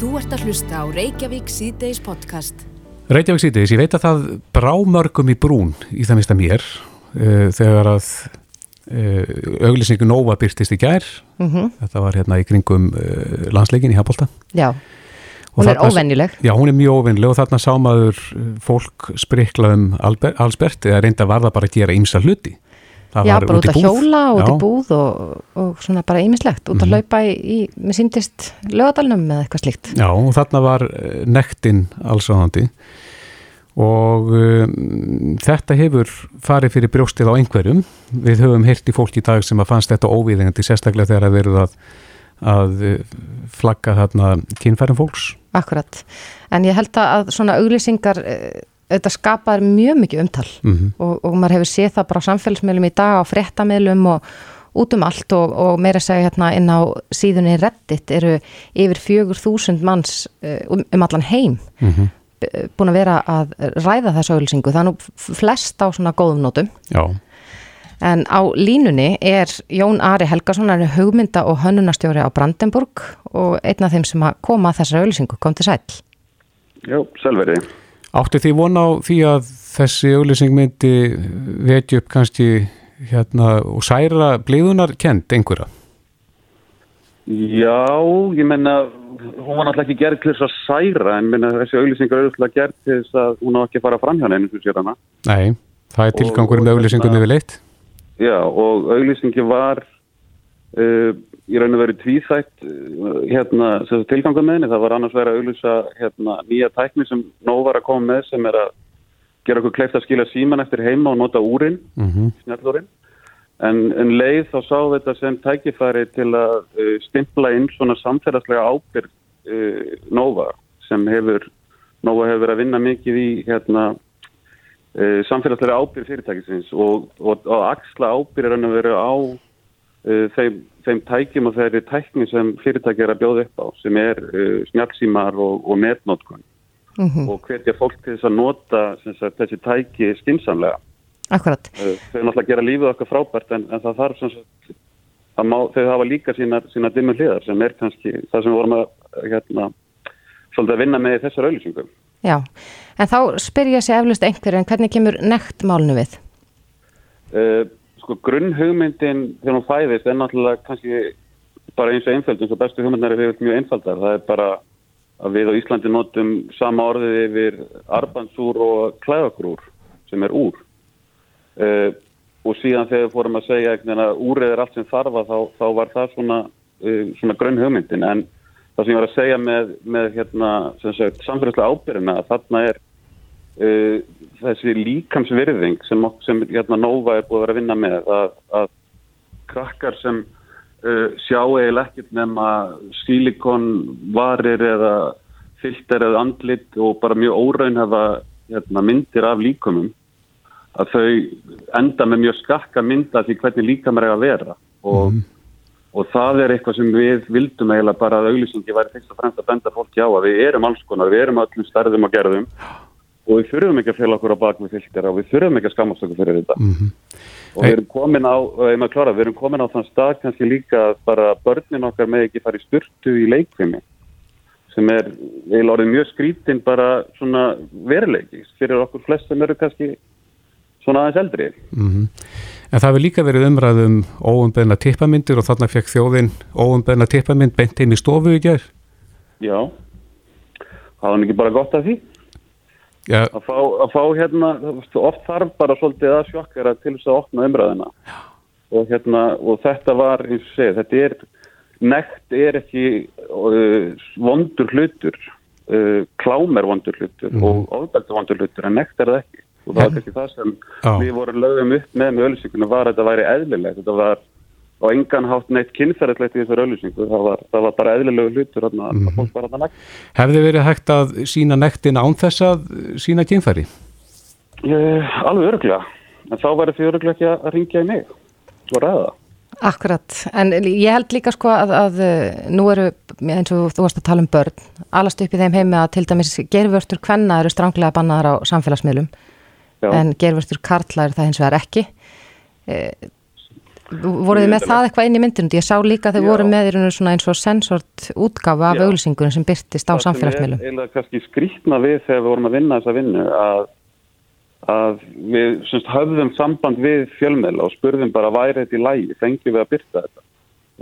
Þú ert að hlusta á Reykjavík síðdeis podcast. Reykjavík síðdeis, ég veit að það brá mörgum í brún í það mista mér uh, þegar að uh, auglýsingu Nova byrtist í gær. Mm þetta var hérna í kringum uh, landsleikin í Hapolta Já, Og hún er óvenjuleg. Já, hún er mjög óvinnileg og þarna sá maður fólk sprikla um Alber, Alsbert eða reynda var það bara að gera ýmsa hluti Já, bara út út að hjóla, út í. Mhm. búð og, og svona bara ýmislegt, út að hlaupa í, í með síndist lögadalnum eða eitthvað slíkt. Já, og þarna var uh, nektin allsáðandi og um, þetta hefur farið fyrir brjóstið á einhverjum. Við höfum heyrt í fólk í dag sem að fannst þetta óvíðingandi sérstaklega þegar að verið að, að uh, flagga þarna kynfærum fólks. Akkurat. En ég held að svona auglýsingar, eh, þetta skapar mjög mikið umtal Mm og, og maður hefur séð það bara á samfélagsmiðlum í dag, á fréttamiðlum og út um allt og, og meira segja hérna inn á síðunni Reddit eru yfir fjögur þúsund manns eh, um, um allan heim -hmm. eh, búin að vera að ræða þessu auglýsingu. Það er nú flest á svona góðum nótum. Já, En á línunni er Jón Ari Helgason, hann er hugmynda og hönnunarstjóri á Brandenburg og einn af þeim sem að koma að þessari auðlýsingu, kom til sæl. Já, selveri. Áttu því vona á því að þessi auglýsing myndi vekja upp kannski hérna og særa bliðunar kent einhverja. Já, ég menna, hún var náttúrulega ekki gerð til þess að særa, en menna, þessi auglýsingar eru náttúrulega gerð til þess að hún á ekki að fara fram hjá hana. Nei, það er tilgangur og með hérna- yfir leitt. Já, og auglýsingi var uh, í raun og veru tvíþætt uh, hérna, tilgangur með henni. Það var annars verið að auglýsa hérna, nýja tækni sem nóg var að koma með sem er að gera okkur kleift að skila síman eftir heima og nota úrin, Mm snjallúrin. En, en leið þá sá þetta sem tækifæri til að uh, stimpla inn svona samfélagslega ábyrg Nova sem hefur, Nova hefur verið að vinna mikið í hérna, samfélagslega ábyrg fyrirtækisins og, og, og axla ábyrg er að vera á uh, þeim, þeim tækjum og þeirri tækni sem fyrirtæki er að bjóða upp á sem er uh, snjálfsímar og, og netnótkun Mm og hvetja fólk til þess að nota sagt, þessi tæki skinsamlega. Akkurat. Uh, Þau náttúrulega gera lífið okkar frábært en, en það þarf sagt má, þau hafa líka sína, sína dimmu hliðar sem er kannski það sem við vorum að hérna, svolítið að vinna með þessar auðlýsingum. Já, en þá spyr ég sér eflust einhverju en hvernig kemur nekt málnu við? Uh, sko grunnhugmyndin þegar hún fæðist er náttúrulega kannski bara eins og einföld eins og bestu hugmyndnar er yfir mjög einfaldar. Það er bara að við á Íslandi notum sama orðið yfir arbansúr og klæðakrúr sem er úr. Uh, og síðan þegar fórum að segja að úrið er allt sem þarfa þá, þá var það svona, uh, svona grunn hugmyndin en það sem ég var að segja með, með hérna, samfélagslega ábyrðina að þarna er uh, þessi líkamsvirðing sem, sem hérna, Nova er búið að vera að vinna með að, að krakkar sem uh, sjá eiginlega ekkert nema silikonvarir eða filter eða andlit og bara mjög óraunhafa hérna, myndir af líkumum að þau enda með mjög skakka mynda því hvernig líkamar er að vera. Og, og það er eitthvað sem við vildum eiginlega bara að auglýsingi væri fyrst og fremst að benda fólki á að við erum alls konar, við erum öllum stærðum og gerðum og við þurfum ekki að fela okkur á bak með filter og við þurfum ekki að skammast okkur fyrir þetta -hmm. og við erum komin á, maður klára, við erum komin á þann stað kannski líka að bara börnin okkar með ekki fara í styrtu í leikfimi sem er eiginlega orðið mjög skrítin bara svona veruleiki fyrir okkur flest sem eru kannski svona aðeins eldri. Mhm. En það hefur líka verið umræðum óumbeðna tippamyndir og þarna fekk þjóðin óumbeðna tippamynd beint heim í stofu í gær. Já, það var ekki bara gott af því Já, að fá, að fá hérna, oft þarf bara svolítið að sjokkara til þess að opna umræðina og, hérna, og þetta var, eins og segja, þetta er nekt er ekki uh, vondur hlutur. Uh, klám er vondur hlutur og ofbeldi vondur hlutur en nekt er það ekki. Og það var kannski það sem Já. við vorum lögum upp með með öllusingunum var að þetta væri eðlilegt þetta var á engan hátt neitt kynferðilegt í þessar öllusingu það var, það var bara eðlilegu hlutur að fólk var þarna nekt hefði verið hægt að sína nektin án þess að sína kynfæri? Ég, alveg öruglega. En þá væri því öruglega ekki að ringja í mig og ræða. Akkurat, en ég held líka sko að, að uh, nú eru, eins og þú varst að tala um börn, alast upp í þeim heimi að til dæmis gerfvörtur kvenna eru stránglega bannaðar á samfélagsmiðlum Já. en gerfvörtur karla eru það hins vegar ekki. Eh, Voruð þið með það eitthvað inn í myndinu? Ég sá líka að þið voru með svona eins og sensort útgafa af auglýsingunum sem byrtist á samfélagsmiðlum. Eiginlega kannski skrítna við þegar við vorum að vinna þessa vinnu að, að við semst, höfðum samband við fjölmiðla og spurðum bara væri þetta í lægi, fengjum við að byrta þetta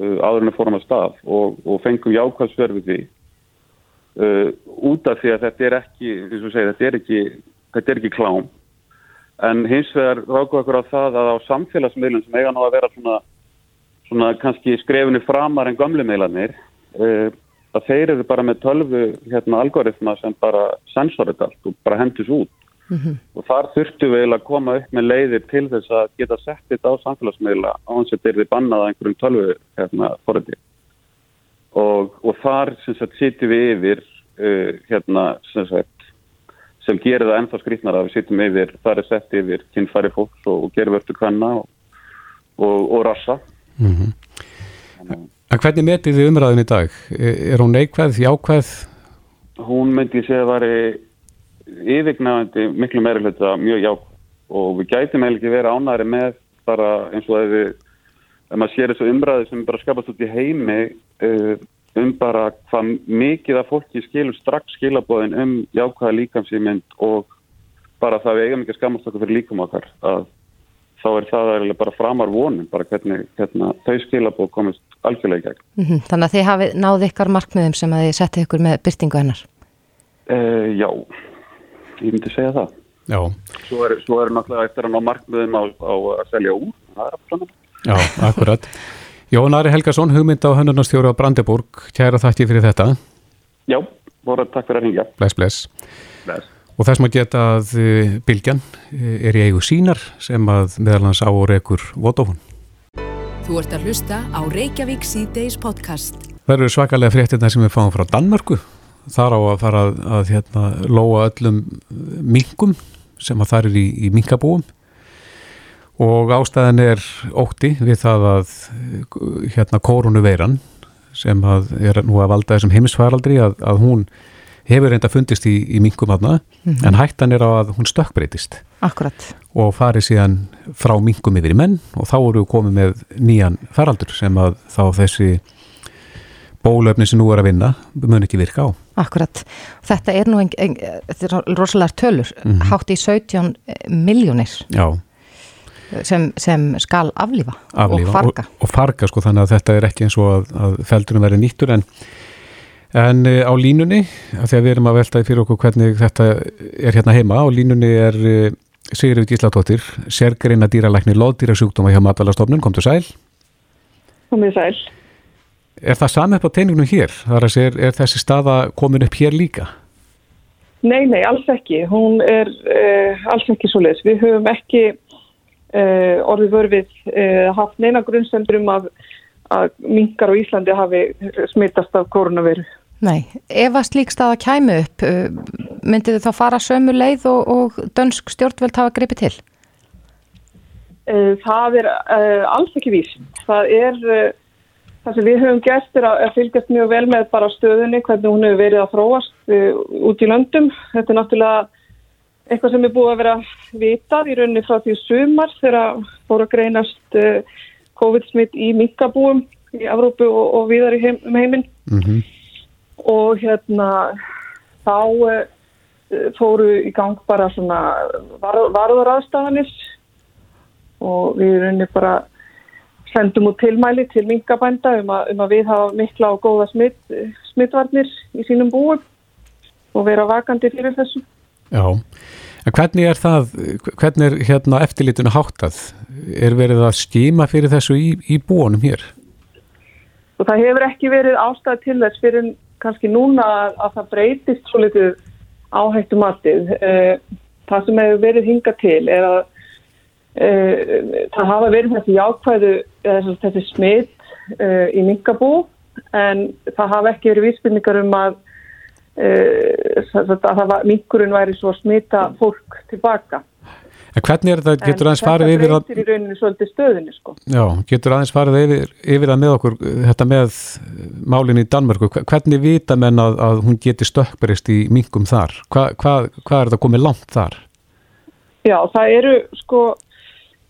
uh, áður en að fórum að stað og, og fengjum jákvæðsverð við því uh, út af því að þetta er ekki, segir, þetta er ekki, þetta er ekki klám en hins vegar ráku okkur á það að á samfélagsmiðlum sem eiga nú að vera svona, svona kannski skrefinu framar en gamlumiðlanir uh, að þeir eru bara með tölvu hérna, algoritma sem bara sensorið allt og bara hendis út mm -hmm. og þar þurftu við að koma upp með leiðir til þess að geta sett þetta á samfélagsmiðla á hans að þeir við bannað að einhverjum tölvu hérna, forði og, og þar sýttum við yfir uh, hérna sem sagt sem gerir það ennþá skrítnar að við sittum yfir, það er sett yfir kynfæri fólks og, og gerðvörtu kvanna og, og, og rassa. Mm -hmm. En hvernig metið þið umræðin í dag? Er hún neikvæð, jákvæð? Hún myndi segja að það var yfirgnafandi miklu meira hluta mjög jákvæð og við gætum eiginlega ekki verið ánæri með bara eins og ef við, ef maður sér þessu umræði sem bara skapast út í heimi uh, um bara hvað mikið af fólki skilur strax skilabóðin um jákvæða líkamsýmynd og bara það við eigum ekki að skamast okkur fyrir líkum okkar að þá er það eiginlega bara framar vonum bara hvernig hérna, þau skilabóð komist algjörlega í gegn. Mm -hmm. Þannig að þið hafið náð ykkar markmiðum sem að þið settið ykkur með byrtingu hennar? Uh, já, ég myndi segja það. Já. Svo er, svo er náttúrulega eftir að ná markmiðum á, á að selja úr, það er að framar. Já, akkurat. Jón Ari Helgason, hugmynd á hönnunarstjóru á Brandeburg, kæra þakki fyrir þetta. Já, voru takk fyrir að ringja. Bless, bless. Bless. Og þess maður geta að eh, Bilgjan eh, er í eigu sínar sem að meðalans á og rekur Votofun. Þú ert að hlusta á Reykjavík C-Days podcast. Það eru svakalega fréttina sem við fáum frá Danmarku. Þar á að fara að, að hérna, lóa öllum mingum sem að það er í, í mingabúum og ástæðan er ótti við það að hérna korunuveiran sem er nú að valda þessum heimisfæraldri að, að hún hefur reynda fundist í, í mingum aðna mm -hmm. en hættan er á að hún stökkbreytist Akkurat. og farið síðan frá mingum yfir í menn og þá eru við komið með nýjan færaldur sem að þá þessi bólöfni sem nú er að vinna mun ekki virka á. Akkurat. Þetta er nú en, en, en, rosalega tölur, mm -hmm. hátt í 17 miljónir. Já sem, sem skal aflífa, aflífa og farga. og, og farga sko þannig að þetta er ekki eins og að, að feldurum verið nýttur en, en eh, á línunni að því að við erum að veltaði fyrir okkur hvernig þetta er hérna heima á línunni er eh, Sigurður Gíslatóttir sérgreina dýralækni loðdýrasjúkdóma hjá Matalastofnun, kom til sæl. Komið sæl. Er það saman upp á teiningnum hér? Þar að sér, er þessi staða komin upp hér líka? Nei, nei, alls ekki. Hún er uh, alls ekki svo leiðis, við höfum ekki Uh, orðið vörfið uh, haft neina grunnsendur um að, að mingar á Íslandi hafi smittast af koronaviru. Nei, ef að slík staða kæmu upp, uh, myndið þá fara sömu leið og, og dönsk stjórnveld hafa gripið til? Það er alls ekki vís. Það er það sem við höfum gert er að fylgjast mjög vel með bara stöðunni, hvernig hún hefur verið að þróast út í löndum. Þetta er náttúrulega eitthvað sem er búið að vera vitað í rauninni frá því sumar þegar fóru að greinast uh, COVID-smitt í minkabúum í Evrópu og, og viðar í heim, um heiminn mm -hmm. og hérna þá uh, fóru í gang bara svona var, varðaraðstafanir og við í rauninni bara sendum út tilmæli til minkabænda um, um að við hafa mikla og góða smitt, smittvarnir í sínum búum og vera vakandi fyrir þessu Já, en hvernig er það, hvernig er hérna eftirlitinu háttað? Er verið að skýma fyrir þessu í, í búanum hér? Og það hefur ekki verið ástæð til þess fyrir kannski núna að það breytist svo litið áhættu matið. Eh, það sem hefur verið hinga til er að e, það hafa verið þessi jákvæðu, þessi smitt e, í mingabú en það hafa ekki verið vísbyrningar um að Eh, að það var minkurinn væri svo að smita fólk tilbaka. En hvernig er þetta, getur aðeins farið yfir að... Í rauninu svolítið stöðinu sko. Já, getur aðeins farið yfir, yfir að með okkur, þetta með málinn í Danmörku, hvernig vita menn að, að hún geti stökkberist í minkum þar? Hva, hvað hva er þetta komið langt þar? Já, það eru sko,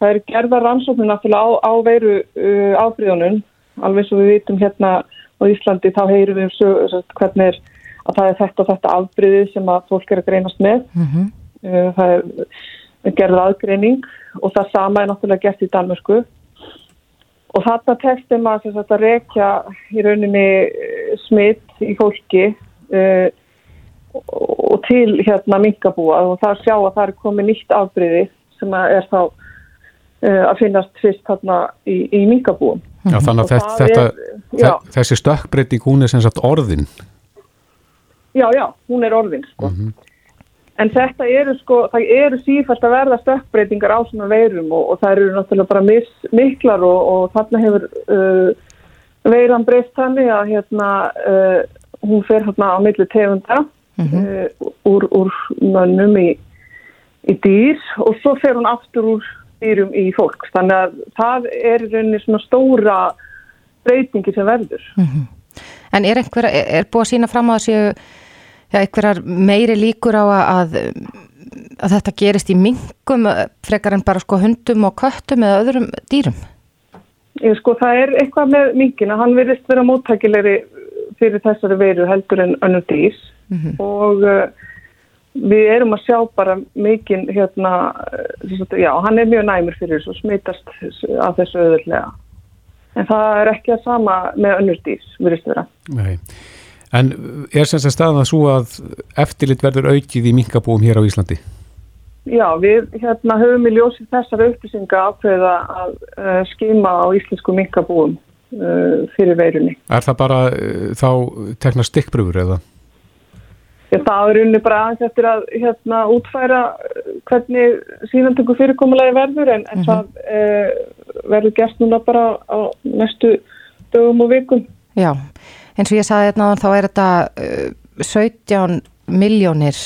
það er gerða rannsóknir náttúrulega á, á veiru uh, áfríðunum, alveg svo við vitum hérna á Íslandi þá heyrum við svo, hvernig er að það er þetta og þetta afbríðið sem að fólk er að greinast með. Mm -hmm. það er gerða aðgreining og það sama er náttúrulega gert í Danmörsku og þarna testum að, að rekja í rauninni smitt í fólki uh, og til hérna minkabúa og það sjá að það er komið nýtt afbríði sem er þá uh, að finnast fyrst þarna í, í minkabúum. Já þannig að þetta, þetta, er, þessi stökkbreyting hún er sem sagt orðin? Já, já, hún er orðin sko. Mm -hmm. En þetta eru sko, það eru sífælt að verða stökkbreytingar á svona veirum og, og það eru náttúrulega bara mis, miklar og, og þarna hefur uh, veiran breyst þannig að hérna uh, hún fer hérna á milli tegunda mm -hmm. uh, úr, úr mönnum í, í dýr og svo fer hún aftur úr dýrum í fólks. Þannig að það er rauninni svona stóra breytingi sem verður. Mm -hmm. En er einhver, er búið að sína fram á þessu ja, einhverjar meiri líkur á að, að þetta gerist í mingum frekar en bara sko hundum og köttum eða öðrum dýrum? Ég sko það er eitthvað með mingina, hann verðist vera móttækilegri fyrir þessari veru heldur en önnur dýrs mm -hmm. og uh, við erum að sjá bara mikinn hérna, uh, já, hann er mjög næmur fyrir þessu smitast af þessu öðurlega. En það er ekki að sama með önnur dýrs, virðist vera. Nei. En er sem sagt staðan að svo að eftirlit verður aukið í minkabúum hér á Íslandi? Já, við hérna, höfum í ljósið þessar upplýsinga ákveða að uh, skima á íslensku minkabúum uh, fyrir veirunni. Er það bara uh, þá tekna stikkbrúur eða? Já, það er unni bara aðeins eftir að hérna, útfæra uh, hvernig síðantöku fyrirkomulegi verður en, en mm -hmm. það uh, verður gert núna bara á næstu dögum og vikum. Já, eins og ég saði hérna þá er þetta 17 miljónir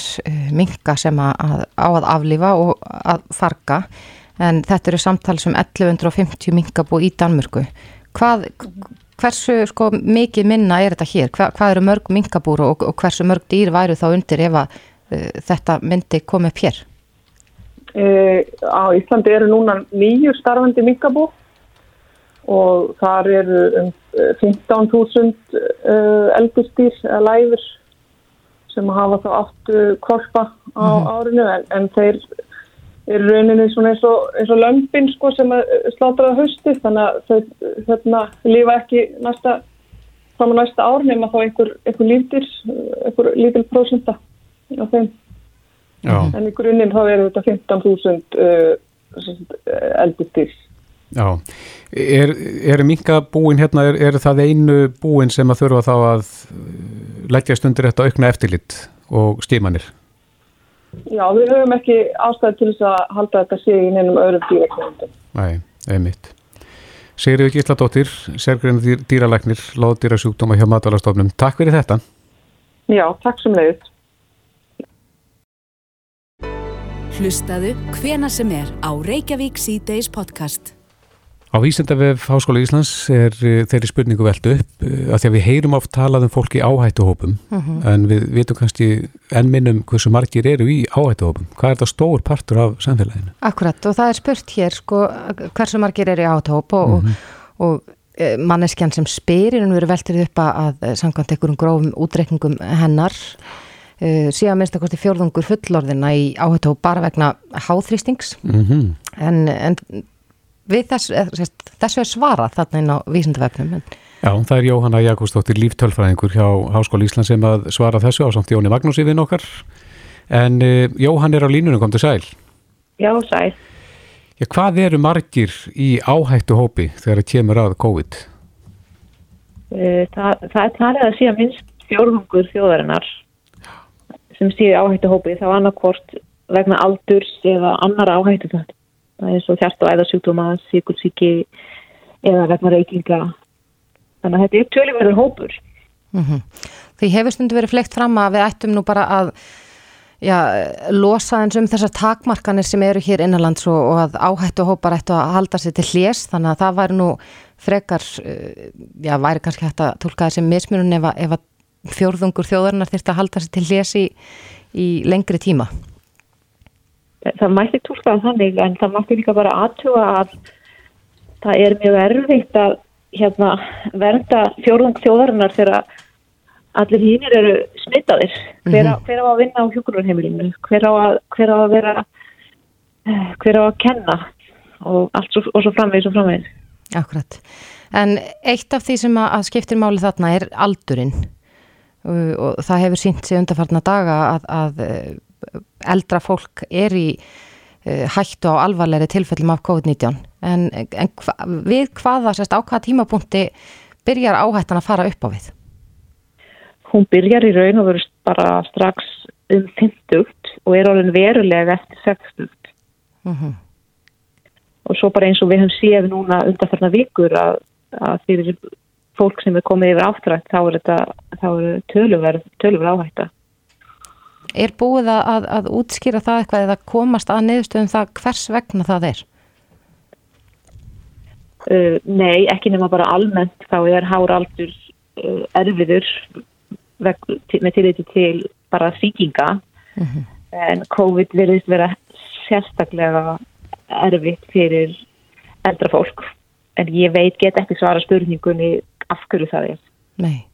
minga sem að, á að aflifa og að farga en þetta eru samtals um 1150 mingabú í Danmörku. Hvað, hversu sko, mikið minna er þetta hér? Hva, hvað eru mörg minkabúru og, og hversu mörg dýr væru þá undir ef að uh, þetta myndi koma upp hér? E, á Íslandi eru núna nýju starfandi minkabú og þar eru um 15.000 uh, eldistýr eða læfur sem hafa þá aftu korpa á mm -hmm. árinu en, en þeir er rauninni svona eins og, eins og lömpin sko sem slátraða hausti þannig að þau hérna lífa ekki næsta, fram á næsta ár nema þá einhver, einhver lítir, einhver lítil prósunda á þeim. Já. En í grunninn þá eru þetta 15.000 uh, eldistýrs. Já, er, er minkabúin hérna, er, er það einu búin sem að þurfa þá að leggja stundir þetta aukna eftirlitt og stímanir? Já, við höfum ekki ástæði til þess að halda þetta sig í nefnum öðrum dýrakvöndum. Nei, einmitt. Sigriður Gísladóttir, sérgrunni dýralæknir, láðdýra sjúkdóma hjá matalastofnum. Takk fyrir þetta. Já, takk sem leiðist. Hlustaðu hvena sem er á Reykjavík C-Days podcast. Á Ísendavef Háskóla Íslands er uh, þeirri spurningu veldu upp uh, að því að við heyrum oft talað um fólki áhættuhópum uh mhm. -huh. en við veitum kannski enn minnum hversu margir eru í áhættuhópum. Hvað er það stór partur af samfélaginu? Akkurat og það er spurt hér sko hversu margir eru í áhættuhóp og, uh -huh. og, og e, manneskjan sem spyrir en við erum veltir upp að samkvæmt einhverjum grófum útreikningum hennar uh, síðan minnst að kosti fjörðungur fullorðina í áhættuhóp bara vegna háþrýstings -huh. Mhm. en, en við þessu, þessu er svarað þarna inn á vísindavefnum. Já, það er Jóhanna Jakobsdóttir líftölfræðingur hjá Háskóli Ísland sem að svara þessu á samt Jóni Magnúsi við nokkar. En uh, Jóhann er á línunum, kom til sæl. Já, sæl. Já, hvað eru margir í áhættu hópi þegar það kemur að COVID? Uh, það, það er talið að síðan minnst fjórðungur þjóðarinnar sem síði áhættu hópi þá annarkvort vegna aldurs eða annar áhættu þetta eins og hjart- og æðarsjúkdóma, síkulsíki eða vegna reykinga. Þannig að þetta er tölurverður hópur. Mm -hmm. Því hefur stundu verið fleikt fram að við ættum nú bara að já, losa eins um þessar takmarkanir sem eru hér innanlands og, og að áhættu hópar ættu að halda sér til hljés þannig að það væri nú frekar, eh, já, væri kannski hægt að tólka þessi mismunum ef að fjórðungur þjóðarinnar þurft að halda sér til hljés í, í lengri tíma. Það mætti túlka þannig en það mætti líka bara aðtuga að það er mjög erfitt að hérna, vernda fjórðung þjóðarinnar þegar allir hínir eru smittaðir hver, á, hver á að vinna á hjókunarheimilinu hver hver á að vera eh, hver á að kenna? Og allt svo, og svo framvegis og framvegis. Akkurat. En eitt af því sem að, skiptir máli þarna er aldurinn. Og, og það hefur sínt sig undarfarna daga að, að eh, eldra fólk er í uh, hættu á alvarlegri tilfellum af COVID-19 en, en hva, við hvaða, sérst, á hvaða tímapunkti byrjar áhættan að fara upp á við? Hún byrjar í raun og verður bara strax um 50 og er alveg verulega eftir 60 Mm -hmm. og svo bara eins og við höfum séð núna undanfarnar vikur að, að fyrir fólk sem er komið yfir áttrætt þá er þetta þá er töluverð, töluverð áhætta Er búið að, að, að útskýra það eitthvað eða komast að niðurstöðum það hvers vegna það er? Uh, nei, ekki nema bara almennt þá er háraldur uh, erfiður veg, með tilliti til bara síkinga Mhm. en COVID verðist vera sérstaklega erfitt fyrir eldra fólk en ég veit get ekki svara spurningunni af hverju það er. Nei.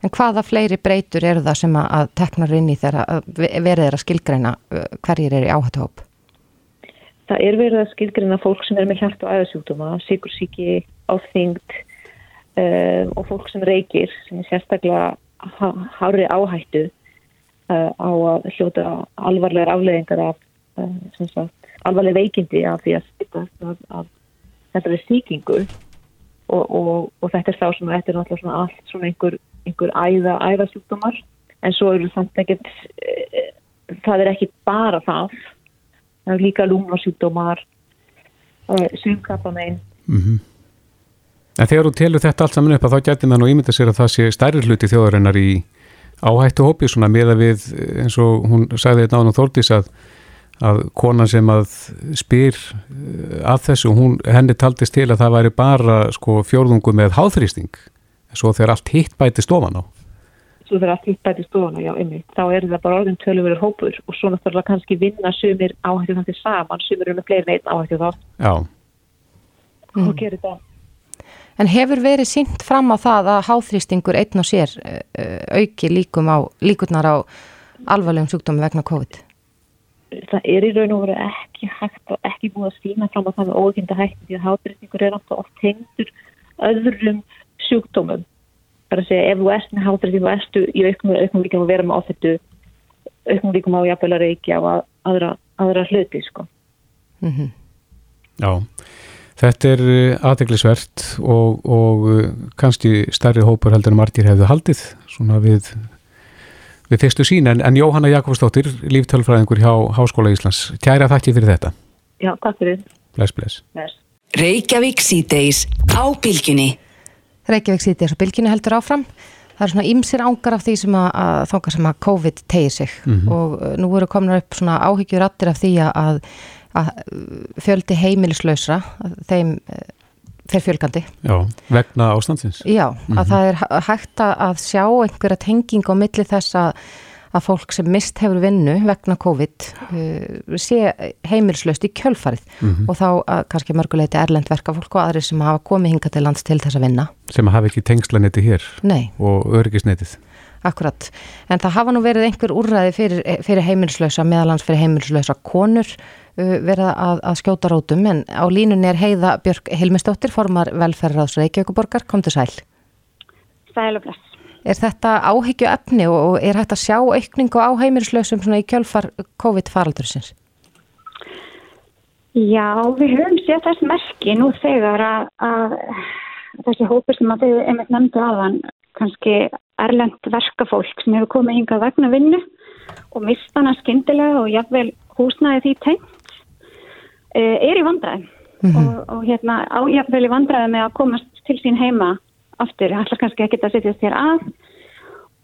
En hvaða fleiri breytur eru það sem að, teknar inn í þeirra verið er að skilgreina hverjir eru í áhættuhóp? Það er verið að skilgrina fólk sem er með hjart og æðasjúkdóma, sikursíki, áþyngd um, og fólk sem reykir sem er sérstaklega há- hárri áhættu uh, á að hljóta alvarlegar afleðingar af uh, sagt, alvarleg veikindi af því að þetta er sýkingu og, og, og þetta er þá sem þetta er náttúrulega allt svona einhver, einhver æða, æðasjúkdómar en svo eru samt ekkert uh, það er ekki bara það. Það er líka lúmnarsjúkdómar uh, sumkappamein En þegar þú telur þetta allt saman upp að þá getur maður nú ímynda sér að það sé stærri hluti þjóðarinnar í áhættu hópi svona meða við eins og hún sagði þetta ánum Þórdís að, að konan sem að spyr eh, að þessu, hún, henni taldist til að það væri bara sko fjórðungu með háþrýsting svo þegar allt hitt bæti stofan á. svo þegar allt hitt bæti stofuna, já, einmitt. Þá er það bara orðin töluverður hópur og svo náttúrulega kannski vinna sumir áhættu þannig saman, sumir eru með fleiri neitt áhættu þá Já, og gerir það? En hefur verið sínt fram á það að háþrýstingur einn og sér uh, uh, auki líkum á, líkurnar á alvarlegum sjúkdómi vegna COVID? það er í raun og veru ekki hægt og ekki búið að sína fram á það með ógynda hægt því að hátrýstingur er alltaf oft tengdur öðrum sjúkdómum bara að segja ef þú ert með hátrýsting og ertu í auknum, auknum líkum að vera með ofittu auknum líkum á jafnvel að reykja og að- aðra, aðra hluti sko. Mm já. Þetta er aðeglisvert og, og uh, kannski stærri hópur heldur en margir hefðu haldið svona við, við fyrstu sín en, en Jóhanna Jakobsdóttir, líftölfræðingur hjá Háskóla Íslands, kæra þakki fyrir þetta. Já, takk fyrir Bless, bless. Bless. Reykjavík síðdeis á bylgjunni. Reykjavík sýti þessu bylginu heldur áfram. Það er svona ýmsir ángar af því sem að, að þángar sem að COVID tegir sig og uh, nú eru komin upp svona áhyggjur aftur af því að, að uh, fjöldi heimilislausra, þeim uh, fer fjölgandi. Já, vegna ástandsins. Já, að það er hæ- hægt að sjá einhverja tenging á milli þess að, að fólk sem mist hefur vinnu vegna COVID uh, sé heimilslaust í kjölfarið og þá að kannski mörguleiti erlend verkafólk og aðri sem hafa komið hinga til lands til þess að vinna. sem hafa ekki tengslanetti hér Nei, og örgisnetið. akkurat. En það hafa nú verið einhver úrræði fyrir, fyrir heimilslausa, meðalans fyrir heimilslausa konur uh, verið að, að skjóta rótum en á línunni er Heiða Björk Hilmisdóttir, formar velferðaráðs Reykjavíkuborgar, kom til sæl. Sæl og bless. Er þetta áhyggju efni og er hægt að sjá aukningu á heimilislausum í kjölfar COVID-faraldursins? Já, við höfum séð þess merki nú þegar að, að þessi hópur sem að þið einmitt nefndu aðan, kannski erlend verkafólk sem hefur komið hingað vegna vinnu og mistana skyndilega og jafnvel húsnaði því tengt, eh, er í vandræðum og, og hérna á jafnvel í vandræðum með að komast til sín heima aftur, ætla kannski ekki að setjast hér að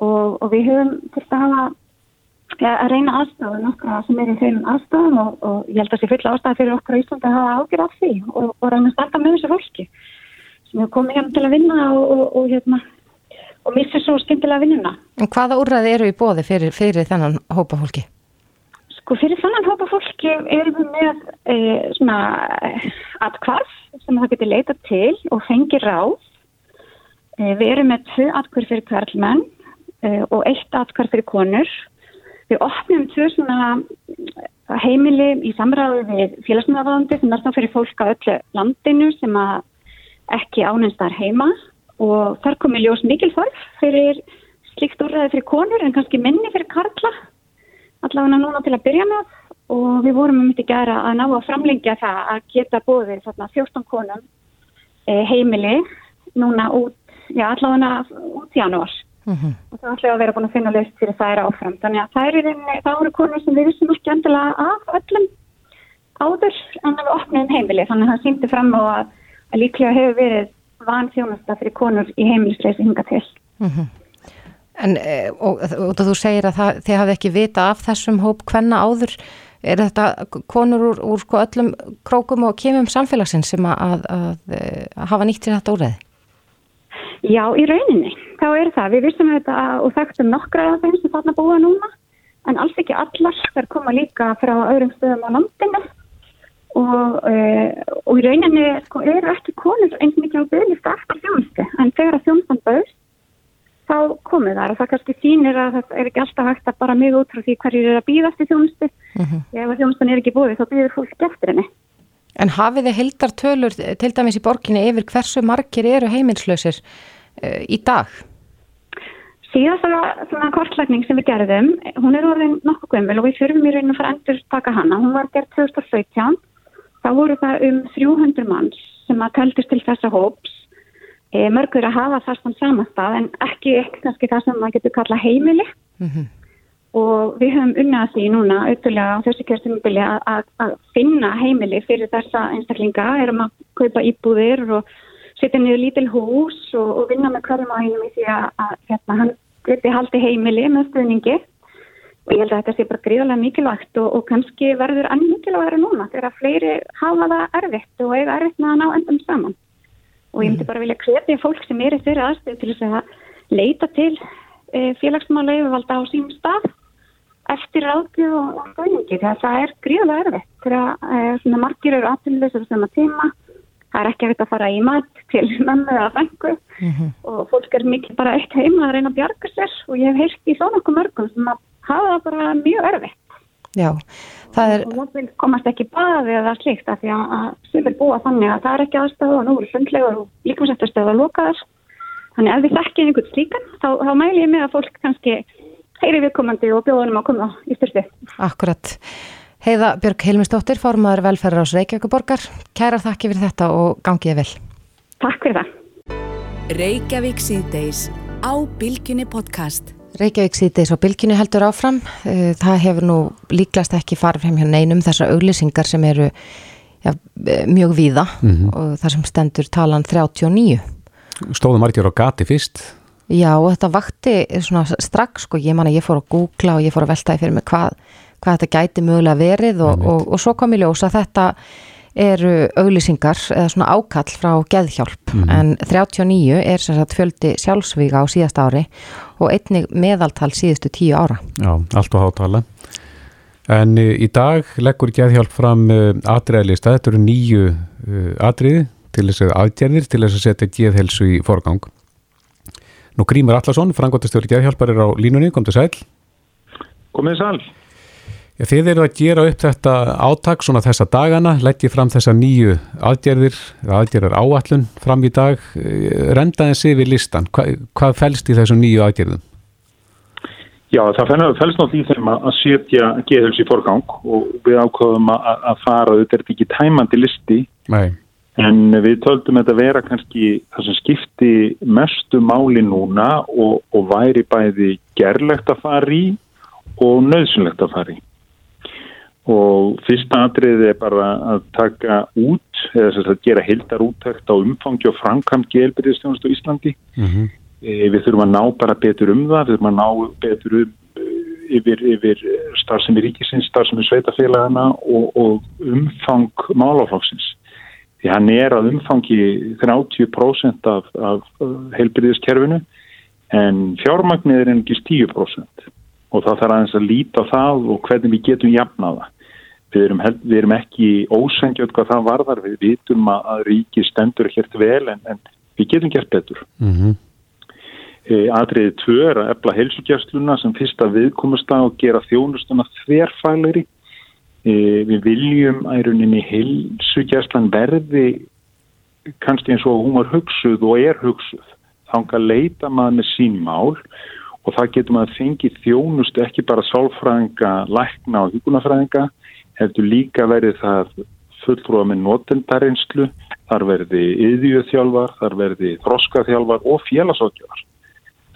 og, og við höfum þurft að hafa ja, að reyna aðstofun nokkra sem er í þeim aðstofun og, og ég held að það sé fulla ástæða fyrir okkur á Íslandi að hafa ágjör af því og, og reyna að starta með þessu fólki sem hefur komið hérna til að vinna og, og, og hérna og missa svo skemmtilega vinnuna. En hvaða úrræði eru í bóði fyrir, fyrir þennan hópa fólki? Sko fyrir þannan hópa fólki erum við með e, svona atkvarf sem það getur leita til og fengi ráð. E, við erum með tvö atkvarf fyrir kvarlmenn e, og eitt atkvarf fyrir konur. Við opnum tvö svona heimili í samræðu við félagsmyndavæðandi sem er þá fyrir fólk á öllu landinu sem ekki áneinstar heima og þar komi ljós mikil þarf fyrir slikt úrræði fyrir konur en kannski minni fyrir karla allavega núna til að byrja með og við vorum um þetta gera að ná að framlengja það að geta svona 14 konum heimili núna út, já allavega út í janúar mm -hmm. og það ætlaði að vera búin að finna löst fyrir það er áfram þannig að það eru, eru konur sem við vissum ekki endilega af öllum áður en við opnum heimili þannig að það sýndi fram á að, að líklega hefur verið van þjónasta fyrir konur í heimilisleisi hinga til mm -hmm. En eh, og, og þú segir að það, þið hafði ekki vita af þessum hóp hvenna áður er þetta konur úr, úr sko öllum krókum og kemum samfélagsins sem að, að, að, að hafa nýtt sér þetta úrreði? Já, í rauninni, þá er það. Við vissum þetta og þekktum nokkra af þeim sem þarna búa núna, en alls ekki allar þær koma líka frá öðrum stöðum á landinu og, uh, og í rauninni sko, eru ekki konur eins mikið á byrjast eftir þjónustu, en þegar þjónustan bauðst þá komið þar og það kannski sýnir að það er ekki alltaf hægt að bara mjög út frá því hverjir er að býða eftir þjónustu. Uh mhm. -huh. Ef þjónustan er ekki búið þá býður fólk eftir henni. En hafið þið hildartölur til dæmis í borginni yfir hversu margir eru heimilslausir í dag? Síðast svona kortlækning sem við gerðum, hún er orðin nokkuð gömul og við fyrirum í rauninu að endur taka hana. Hún var gerð 2017, þá voru það um 300 manns sem að kældist til þessa hóps. E, mörgur að hafa það saman samanstað en ekki ekki það sem maður getur kalla heimili. Mm -hmm og við höfum unnað því núna auðvitað á þessu kjörstumumbili að finna heimili fyrir þessa einstaklinga, erum að kaupa íbúðir og setja niður lítil hús og, og vinna með hverjum á hennum í því að, að hérna, hann geti haldi heimili með stuðningi. Og ég held að þetta sé bara gríðarlega mikilvægt og, og kannski verður ann mikilvægara núna þegar að fleiri hafa það erfitt og eiga erfitt með að ná endum saman. Og ég myndi mm. bara vilja kvetja fólk sem er í þeirra aðstöðu til þess að leita til e, félagsmála yfirvalda á sínum stað eftir ráðgjöf og skoðingi þegar það er gríðlega erfitt þegar svona margir eru aðtilvæsir sem að tíma það er ekki hægt að fara í mat til mömmu eða fengu mm -hmm. og fólk er mikið bara eitt heima að reyna að bjarga sér og ég hef heilt í svona okkur mörgum sem að hafa það bara mjög erfitt Já, það er... Og það komast ekki baði eða slikt af því að sem er búa þannig að það er ekki aðstöðu og nú eru sundlegur og líkvæmsettastöðu að loka þess þannig að ef við þekkjum einhvern slíkan þá, þá mæl ég með að fólk kannski heyri viðkomandi og bjóðunum að koma í styrsti. Akkurat. Heiða Björg Hilmistóttir, formadur velferðar ás Reykjavíkuborgar. Kæra þakki fyrir þetta og gangiði vel. Takk fyrir það. Reykjavík síðdeis á Bilginni podcast. Reykjavík síðdeis á Bilginni heldur áfram. Eh, það hefur nú líklast ekki farið frem hjá neinum þessar auglýsingar sem eru ja, mjög víða mm -hmm. og þar sem stendur talan 39. Stóðum margir á gati fyrst Já og þetta vakti strax sko, ég man að ég fór að googla og ég fór að veltaði fyrir mig hvað, hvað þetta gæti mögulega verið og, og, og svo kom ég ljósa að þetta eru auglýsingar eða svona ákall frá geðhjálp mm -hmm. en 39 er sem sagt fjöldi sjálfsvíga á síðast ári og einnig meðaltal síðustu tíu ára. Já, allt á hátala. En uh, í dag leggur geðhjálp fram uh, atriðalista, þetta eru nýju uh, atriði til þess að aðgerðir til þess að setja geðhelsu í forgang. Nú Grímur Allarsson, frangotastjóri Gjæðhjálpar er á línunni, kom til sæl. Komið sæl. Já, þið eru að gera upp þetta átak svona þessa dagana, leggja fram þessa nýju aðgerðir, aðgerðar áallun fram í dag. Rendaðin sig við listan, Hva, hvað fælst í þessum nýju aðgerðum? Já, það fælst nátt í þeim að setja geðhils í forgang og við ákváðum að, að fara, þetta er ekki tæmandi listi. Nei. En við töldum þetta vera kannski það sem skipti mestu máli núna og, og væri bæði gerlegt að fara í og nöðsynlegt að fara í. Og fyrsta atriðið er bara að taka út, eða að gera hildar úttækt á umfangi og framkvæmt gelbyrðistjónast á Íslandi. Mm -hmm. e, við þurfum að ná bara betur um það, við þurfum að ná betur um, yfir, yfir starfsemi ríkisins, starfsemi sveitafélagana og, og umfang málaflóksins því hann er að umfangi 30% af, af heilbyrðiskerfinu en fjármagnir er engist 10% og það þarf aðeins að líta á það og hvernig við getum jafnaða. Við erum, held, við erum ekki ósengjöld hvað það varðar, við vitum að, að ríki stendur ekkert vel en, en við getum gert betur. Mm -hmm. e, Atriðið tvö er að efla helsugjastluna sem fyrsta viðkomast að og gera þjónustuna þverfæleri. E, við viljum að í rauninni helsugjastlan verði kannski eins og hún var hugsuð og er hugsuð. Þánga leita maður með sín mál og það getur maður fengið þjónust ekki bara sálfræðinga, lækna og hugunafræðinga hefur líka verið það fulltrúa með notendarinslu, þar verði yðjöþjálfar, þar verði þroskaþjálfar og félagsáttjálfar.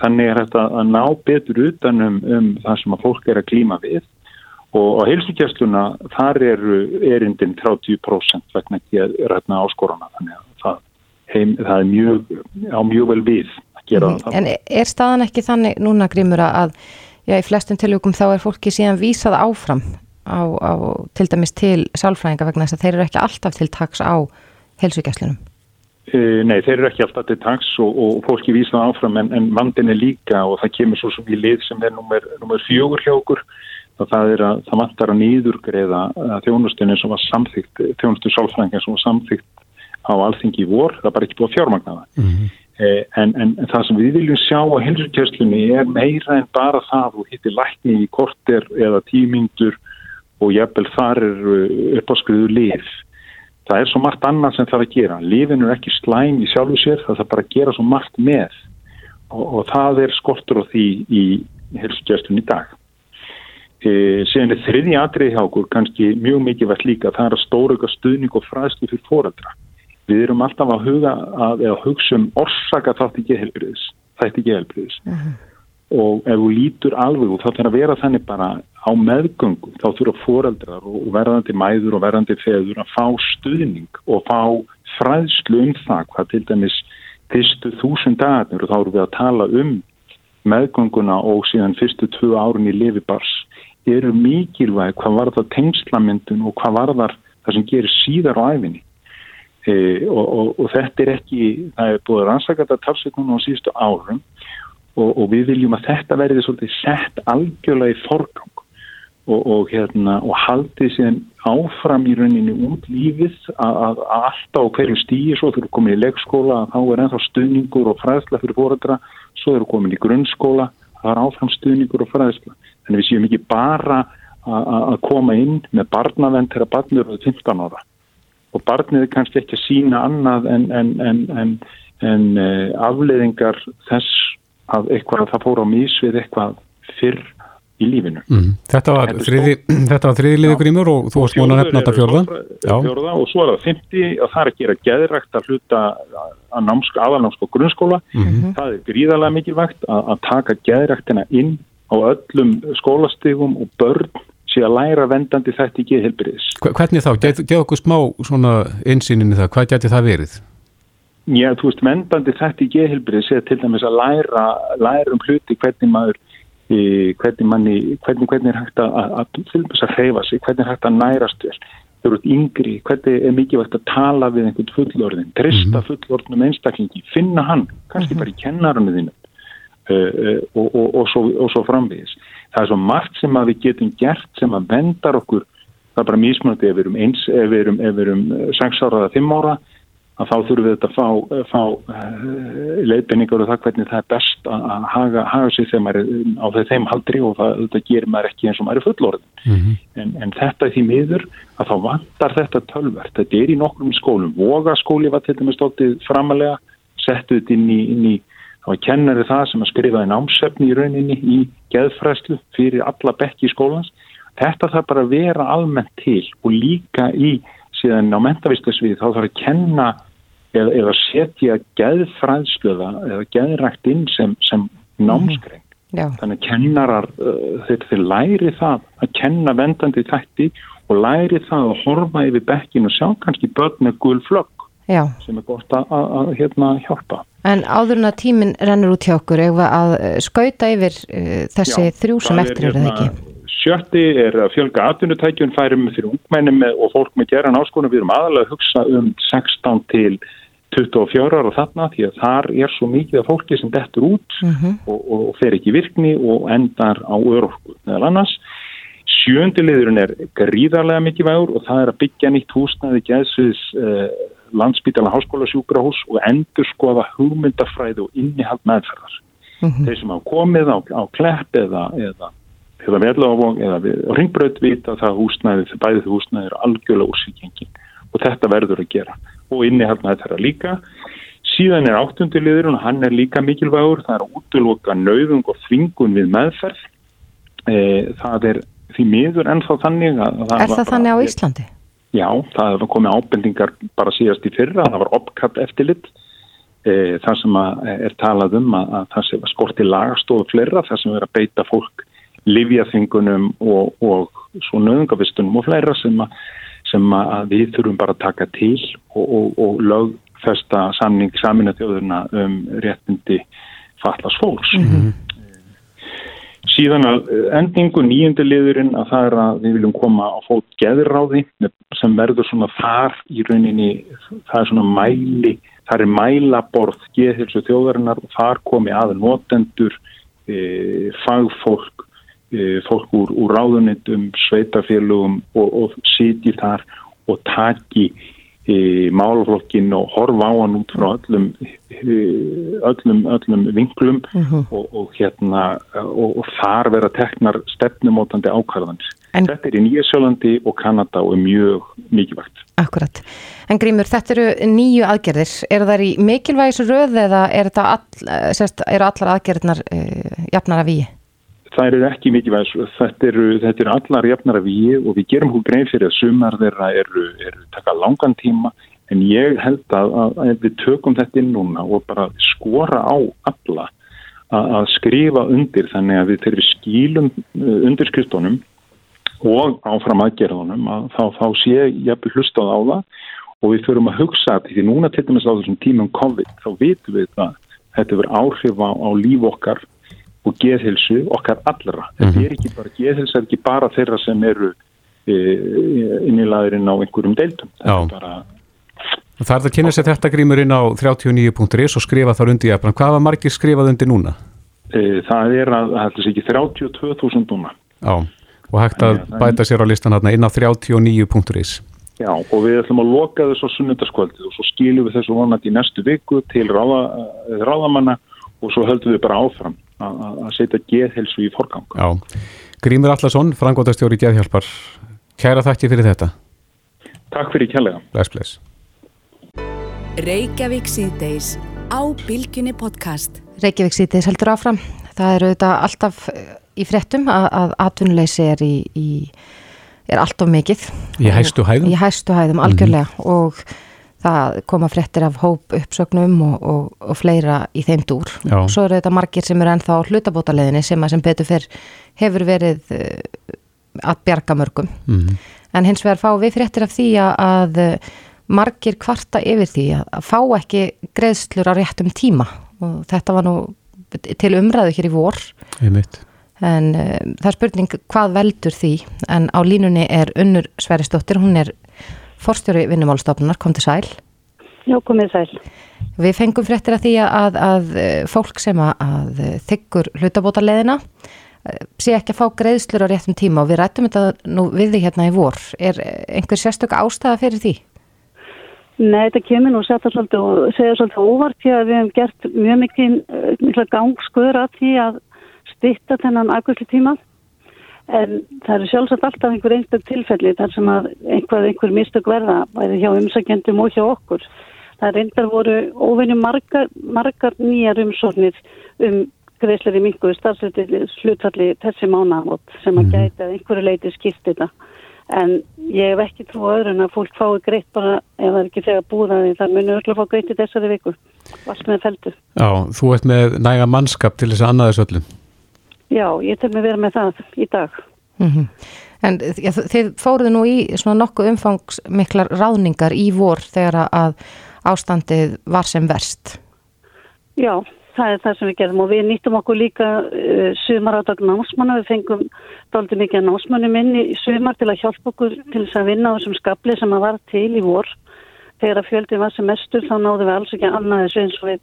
Þannig er þetta að ná betur utan um, um það sem að fólk er að klíma við og á heilsugjastluna þar eru erindin 30% vegna ekki að rætna áskoruna þannig að það, heim, það er mjög, á mjög vel við að gera mm, það. En er staðan ekki þannig núna grímur að já, í flestum tilvíkum þá er fólki síðan vísað áfram á, á til dæmis til sálfræðinga vegna þess að þeir eru ekki alltaf til taks á helsugjastlunum? E, nei, þeir eru ekki alltaf til taks og, og fólki vísa áfram en, en vandin er líka og það kemur svo sem í lið sem er nummer, nummer fjögur hjá okkur og það er að það vantar að nýðurgreða þjónustunni sem var samþygt, þjónustu sálfræðingar sem var samþygt á alþingi í vor, það er bara ekki búið að fjármagna það. Mm -hmm. Eh, en, en, en það sem við viljum sjá á helsukjörslunni er meira en bara það og hittir lækni í korter eða tímyndur og jafnvel þar er upp á skriðu lif. Það er svo margt annað sem það er að gera. Lifin er ekki slæm í sjálfu sér, það er bara að gera svo margt með og, og það er skortur á því í helsugjastunni í dag. E, er þriði atrið hjá okkur kannski mjög mikið vært líka, það er að stóra stuðning og fræðslu fyrir fóröldra. Við erum alltaf að huga að, að hugsa um orsaka þátt ekki helbriðis, það er ekki helbriðis. Uh -huh. Og ef þú lítur alveg og þá þarf að vera þannig bara á meðgöngu þá þurfa foreldrar og verðandi mæður og verðandi feður að fá stuðning og fá fræðslu um það hvað til dæmis fyrstu þúsund dagarnir og þá eru við að tala um meðgönguna og síðan fyrstu tvö árun í lifibars eru mikilvæg hvað var það tengslamyndun og hvað var það sem gerir síðar á æfinni e, og, og, og þetta er ekki það er búið að rannsaka þetta talsveiknum á síðustu árum og, og við viljum að þetta verði svolítið sett algjörlega í forgang og, og, hérna, og haldið síðan áfram í rauninni út lífið að, alltaf á hverju stíi svo þurfum komin í leggskóla þá er ennþá stuðningur og fræðsla fyrir fórældra svo þurfum komin í grunnskóla það er áfram stuðningur og fræðsla. Þannig við séum ekki bara að koma inn með barnavend þegar barnið eru 15 ára. Og barnið er kannski ekki að sína annað en, en, en, en uh, afleiðingar þess að eitthvað að það fór á mís við eitthvað fyrr í lífinu. Mm. Þetta var þriðliði grímur og þú varst múin að nefna þetta fjörða. Fjörða og svo er það 50 og það er að gera geðrækt að hluta að aðalnámsk og grunnskóla. Mm -hmm. Það er gríðarlega mikilvægt að, að taka geðræktina inn á öllum skólastegum og börn sé að læra vendandi þetta í geðhelbriðis. Hvernig þá? Geð okkur smá einsýninni það. Hvað getur það verið? Já, þú veist, vendandi þetta í geðhelbriðis er til dæmis að læra, læra um hluti hvernig maður hvernig manni, hvernig, hvernig er hægt að, að til þess að hreyfa sig, hvernig er hægt að nærast vel, þau eru yngri, hvernig er mikið vægt að tala við einhvern fullorðin, trista -hmm. fullorðnum einstaklingi, finna hann, kannski mm -hmm. bara í kennarunni þínu uh, uh, og, og, og, svo, og svo framvegis. Það er svo margt sem að við getum gert sem að vendar okkur, það er bara mísmöndi ef við erum eins, ef við erum, erum 6 ára eða 5 ára, að þá þurfum við þetta að fá, fá uh, leiðbenningar og það hvernig það er best að haga, haga sig þegar maður er á þeim haldri og það, þetta gerir maður ekki eins og maður er fullorðin. Mm -hmm. en, en þetta er því miður að þá vantar þetta tölvert. Þetta er í nokkrum skólum. Vogaskóli var til dæmis stóttið framalega, settuð inn í, inn í þá er kennari það sem að skrifa einn ámsefni í rauninni í geðfræslu fyrir alla bekki í skólans. Þetta þarf bara að vera almennt til og líka í síðan á mentavistasvið þá þarf að kenna eða, eða setja geðfræðsluða eða geðrækt inn sem, sem námskring. Mm. Þannig að kennarar uh, þeir, þeir læri það að kenna vendandi þætti og læri það að horfa yfir bekkin og sjá kannski börn með gul flögg sem er gott að, að, að hérna hjálpa. En áður en að tíminn rennur út hjá okkur, eða að skauta yfir uh, þessi Já, þrjú sem eftir eru það hérna ekki? Sjötti er að fjölga atvinnutækjum færum fyrir ungmennum og fólk með geran áskonum. Við erum aðalega að hugsa um 16 til 24 ára þarna því að þar er svo mikið af fólki sem dettur út mm -hmm. og, og fer ekki virkni og endar á örorku meðal annars. Sjöndiliðurinn er gríðarlega mikið vægur og það er að byggja nýtt húsnaði gæðsviðs eh, landsbítala háskóla sjúkrahús og endur skoða hugmyndafræði og innihald meðferðar. Mm -hmm. Þeir sem hafa komið á, á klepp eða, eða, eða veðlávong eða ringbröð vita það húsnaði, það bæði það húsnaði er algjörlega úrsvíkjengin og þetta verður að gera og innihald meðferðar líka. Síðan er áttundiliðurinn og hann er líka mikilvægur, það er að útloka nauðung og þvingun við meðferð. E, það er því miður ennþá þannig að það Er það þannig á Íslandi? Já, það komið ábendingar bara síðast í fyrra, það var opkapp eftirlitt e, þar sem er talað um að, að það sem skorti lagastofu fleira, þar sem er að beita fólk livjaþingunum og, og svo nöðungavistunum og fleira sem, að, sem að við þurfum bara að taka til og, og, og lögfesta samning samina þjóðurna um réttindi fallast fólks. Mm -hmm. Síðan að endingu nýjundiliðurinn að það er að við viljum koma á fót geðráði sem verður svona þar í rauninni, það er svona mæli, það er mælaborð geðhilsu þjóðarinnar og þar komi að notendur, e, fagfólk, fólk úr, úr ráðunitum, sveitafélugum og, og sitji þar og taki í málflokkin og horfa á hann út frá öllum öllum, öllum vinklum uh mhm. -huh. og, og hérna og, og þar vera teknar stefnumótandi ákvarðans. En, þetta er í Nýjasjólandi og Kanada og er mjög mikilvægt. Akkurat. En Grímur, þetta eru nýju aðgerðir. Er það í mikilvægis röð eða er all, sérst, eru allar aðgerðirnar uh, jafnar að víi? Það eru ekki mikið væs, þetta eru, þetta eru allar jafnara við og við gerum hún grein fyrir að sumar þeirra eru, eru taka langan tíma en ég held að, að, að við tökum þetta inn núna og bara skora á alla að, að skrifa undir þannig að við þeirri skílum uh, undir skriftunum og áfram aðgerðunum að þá, þá sé ég að hlustað á það. Og við þurfum að hugsa þetta því núna til dæmis á þessum tímum COVID þá vitum við að þetta verður áhrif á, á líf okkar og geðhilsu okkar allra. Mm -hmm. Þetta er ekki bara geðhilsa, þetta er ekki bara þeirra sem eru e, innilaðurinn á einhverjum deildum. Það er bara... Það er að kynna sér þetta grímur inn á 39.is og skrifa þar undir jafnum. Hvað var margir skrifað undir núna? E, það er að, það er ekki 32.000 núna. Já, og hægt að Þannig, bæta sér á listan hérna inn á 39.is. Já, og við ætlum að loka þessu sunnundaskvöldið og svo skilum við þessu vonandi í næstu viku til ráða, ráðamanna og svo höldum við bara áfram að setja geðhelsu í forgang. Já, Grímur Allarsson, frangóttastjóri Geðhjálpar, kæra þakki fyrir þetta. Takk fyrir kjærlega. Bless, bless. Reykjavík síðdeis á Bilginni podcast. Reykjavík síðdeis heldur áfram. Það eru þetta alltaf í frettum að, að atvinnuleysi er í, í er allt of mikið. Í hæstu hæðum? Í hæstu hæðum, algjörlega mm -hmm. og það koma frettir af hóp uppsögnum og, og, og fleira í þeim dúr. Já. Svo eru þetta margir sem eru ennþá hlutabótaleðinni sem að sem betur fyrr hefur verið uh, að bjarga mörgum. Mm -hmm. En hins vegar fá við frettir af því að uh, margir kvarta yfir því að, fá ekki greiðslur á réttum tíma og þetta var nú til umræðu hér í vor. Einmitt. En uh, það er spurning hvað veldur því en á línunni er Unnur Sveristóttir, hún er forstjóri vinnumálstofnunar, kom til sæl. Já, komið sæl. Við fengum fréttir að því að, að fólk sem að, að þykkur hlutabótarleðina eh, sé ekki að fá greiðslur á réttum tíma og við rættum þetta nú við því hérna í vor. Er einhver sérstök ástæða fyrir því? Nei, þetta kemur nú og segja svolítið óvart því að við hefum gert mjög mikið, eh, gangskur að því að stitta þennan aðgjörslu tíma En það eru sjálfsagt alltaf einhver einstök tilfelli þar sem að einhver, einhver mistök verða, bæði hjá umsækjandum og hjá okkur. Það reyndar voru óvinni margar, margar nýjar umsóknir um greiðslega í mingu starfsluti slutfalli þessi mánamót sem að mhm. gæti að einhverju leiti skipt þetta. En ég hef ekki trú að öðrun að fólk fái greitt bara ef það er ekki þegar búðaði. Það munur öll að fá greitt í þessari viku. Vast með feldu. Já, þú ert með næga mannskap til þess að annaðis öllum. Já, ég tel mig vera með það í dag. Mm -hmm. En já, þið fóruðu nú í svona nokkuð umfangsmiklar ráðningar í vor þegar að ástandið var sem verst. Já, það er það sem við gerðum og við nýttum okkur líka uh, sumarádag námsmanna. Við fengum daldi mikið námsmannum inn í sumar til að hjálpa okkur til þess að vinna á þessum skabli sem að var til í vor þegar að fjöldin var sem mestur þá náðum við alls ekki annað þessu eins og við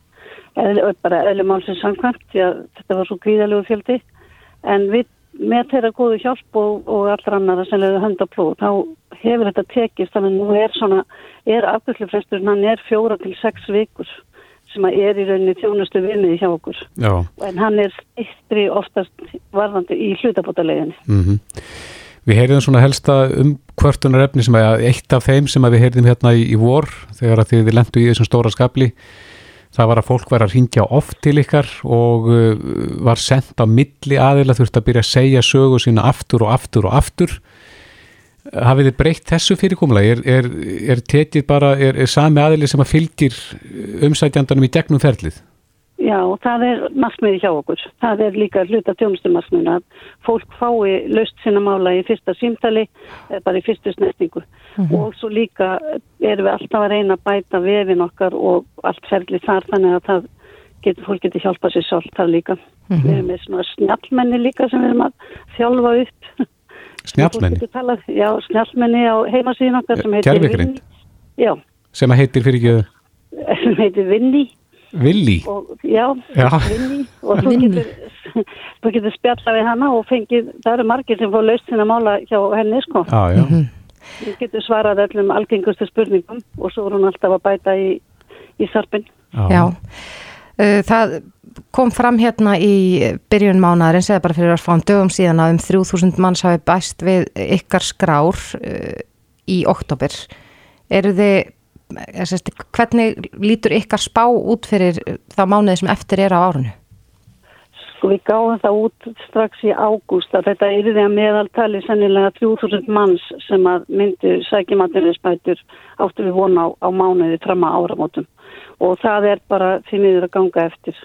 eðli, bara eðlum álsins samkvæmt því að þetta var svo gríðalegu fjöldi en við með þeirra góðu hjálp og, og allra annara sem leiði hönd á plóð þá hefur þetta tekist þannig að nú er svona er afgjörslufresturinn hann er fjóra til sex vikur sem að er í rauninni þjónustu vinniði hjá okkur Já. en hann er eittri oftast varðandi í hlutabótaleginni mm -hmm. Við heyrðum svona helsta um kvörtunar efni sem að eitt af þeim sem við heyrðum hérna í, í vor þegar að þið lendu í þessum stóra skabli það var að fólk var að ringja oft til ykkar og uh, var sendt á milli aðila þurft að byrja að segja sögu sína aftur og aftur og aftur hafið þið breytt þessu fyrirkomlega er, er, er tekið bara, er, er sami aðili sem að fylgir umsætjandanum í gegnum ferlið? Já, það er markmiði hjá okkur. Það er líka hluta tjónustumarkmiðinu að fólk fái löst sína mála í fyrsta símtali, bara í fyrstu snertingu. Mm -hmm. Og svo líka erum við alltaf að reyna að bæta vefin okkar og allt ferli þar þannig að það getur, fólk getur hjálpað sér sjálf þar líka. Mm -hmm. Við erum með svona snjallmenni líka sem við erum að þjálfa upp. Snjallmenni? Já, snjallmenni á heimasíðin okkar sem heitir Vinni. Já. Sem að heitir fyrir ekki? Sem heitir Vinni. Villi? Já, já. Villi og þú getur, þú getur spjalla við hana og fengið, það eru margir sem fór laust sinna mála hjá henni sko. Já, já. Þú getur svarað öllum algengustu spurningum og svo er hún alltaf að bæta í, í sarpin. Já. já. Uh, það kom fram hérna í byrjun mánaðarinn, segja bara fyrir að fá um dögum síðan að um 3000 manns hafi bæst við ykkar skrár uh, í oktober. Eru þið Sest, hvernig lítur ykkar spá út fyrir þá mánuði sem eftir er á árunnu? Sko við gáðum það út strax í ágúst að þetta er því að meðaltali sennilega 3000 manns sem að myndi sækjumaterinsbætur áttu við vona á, á mánuði fram að áramótum. Og það er bara því miður að ganga eftir.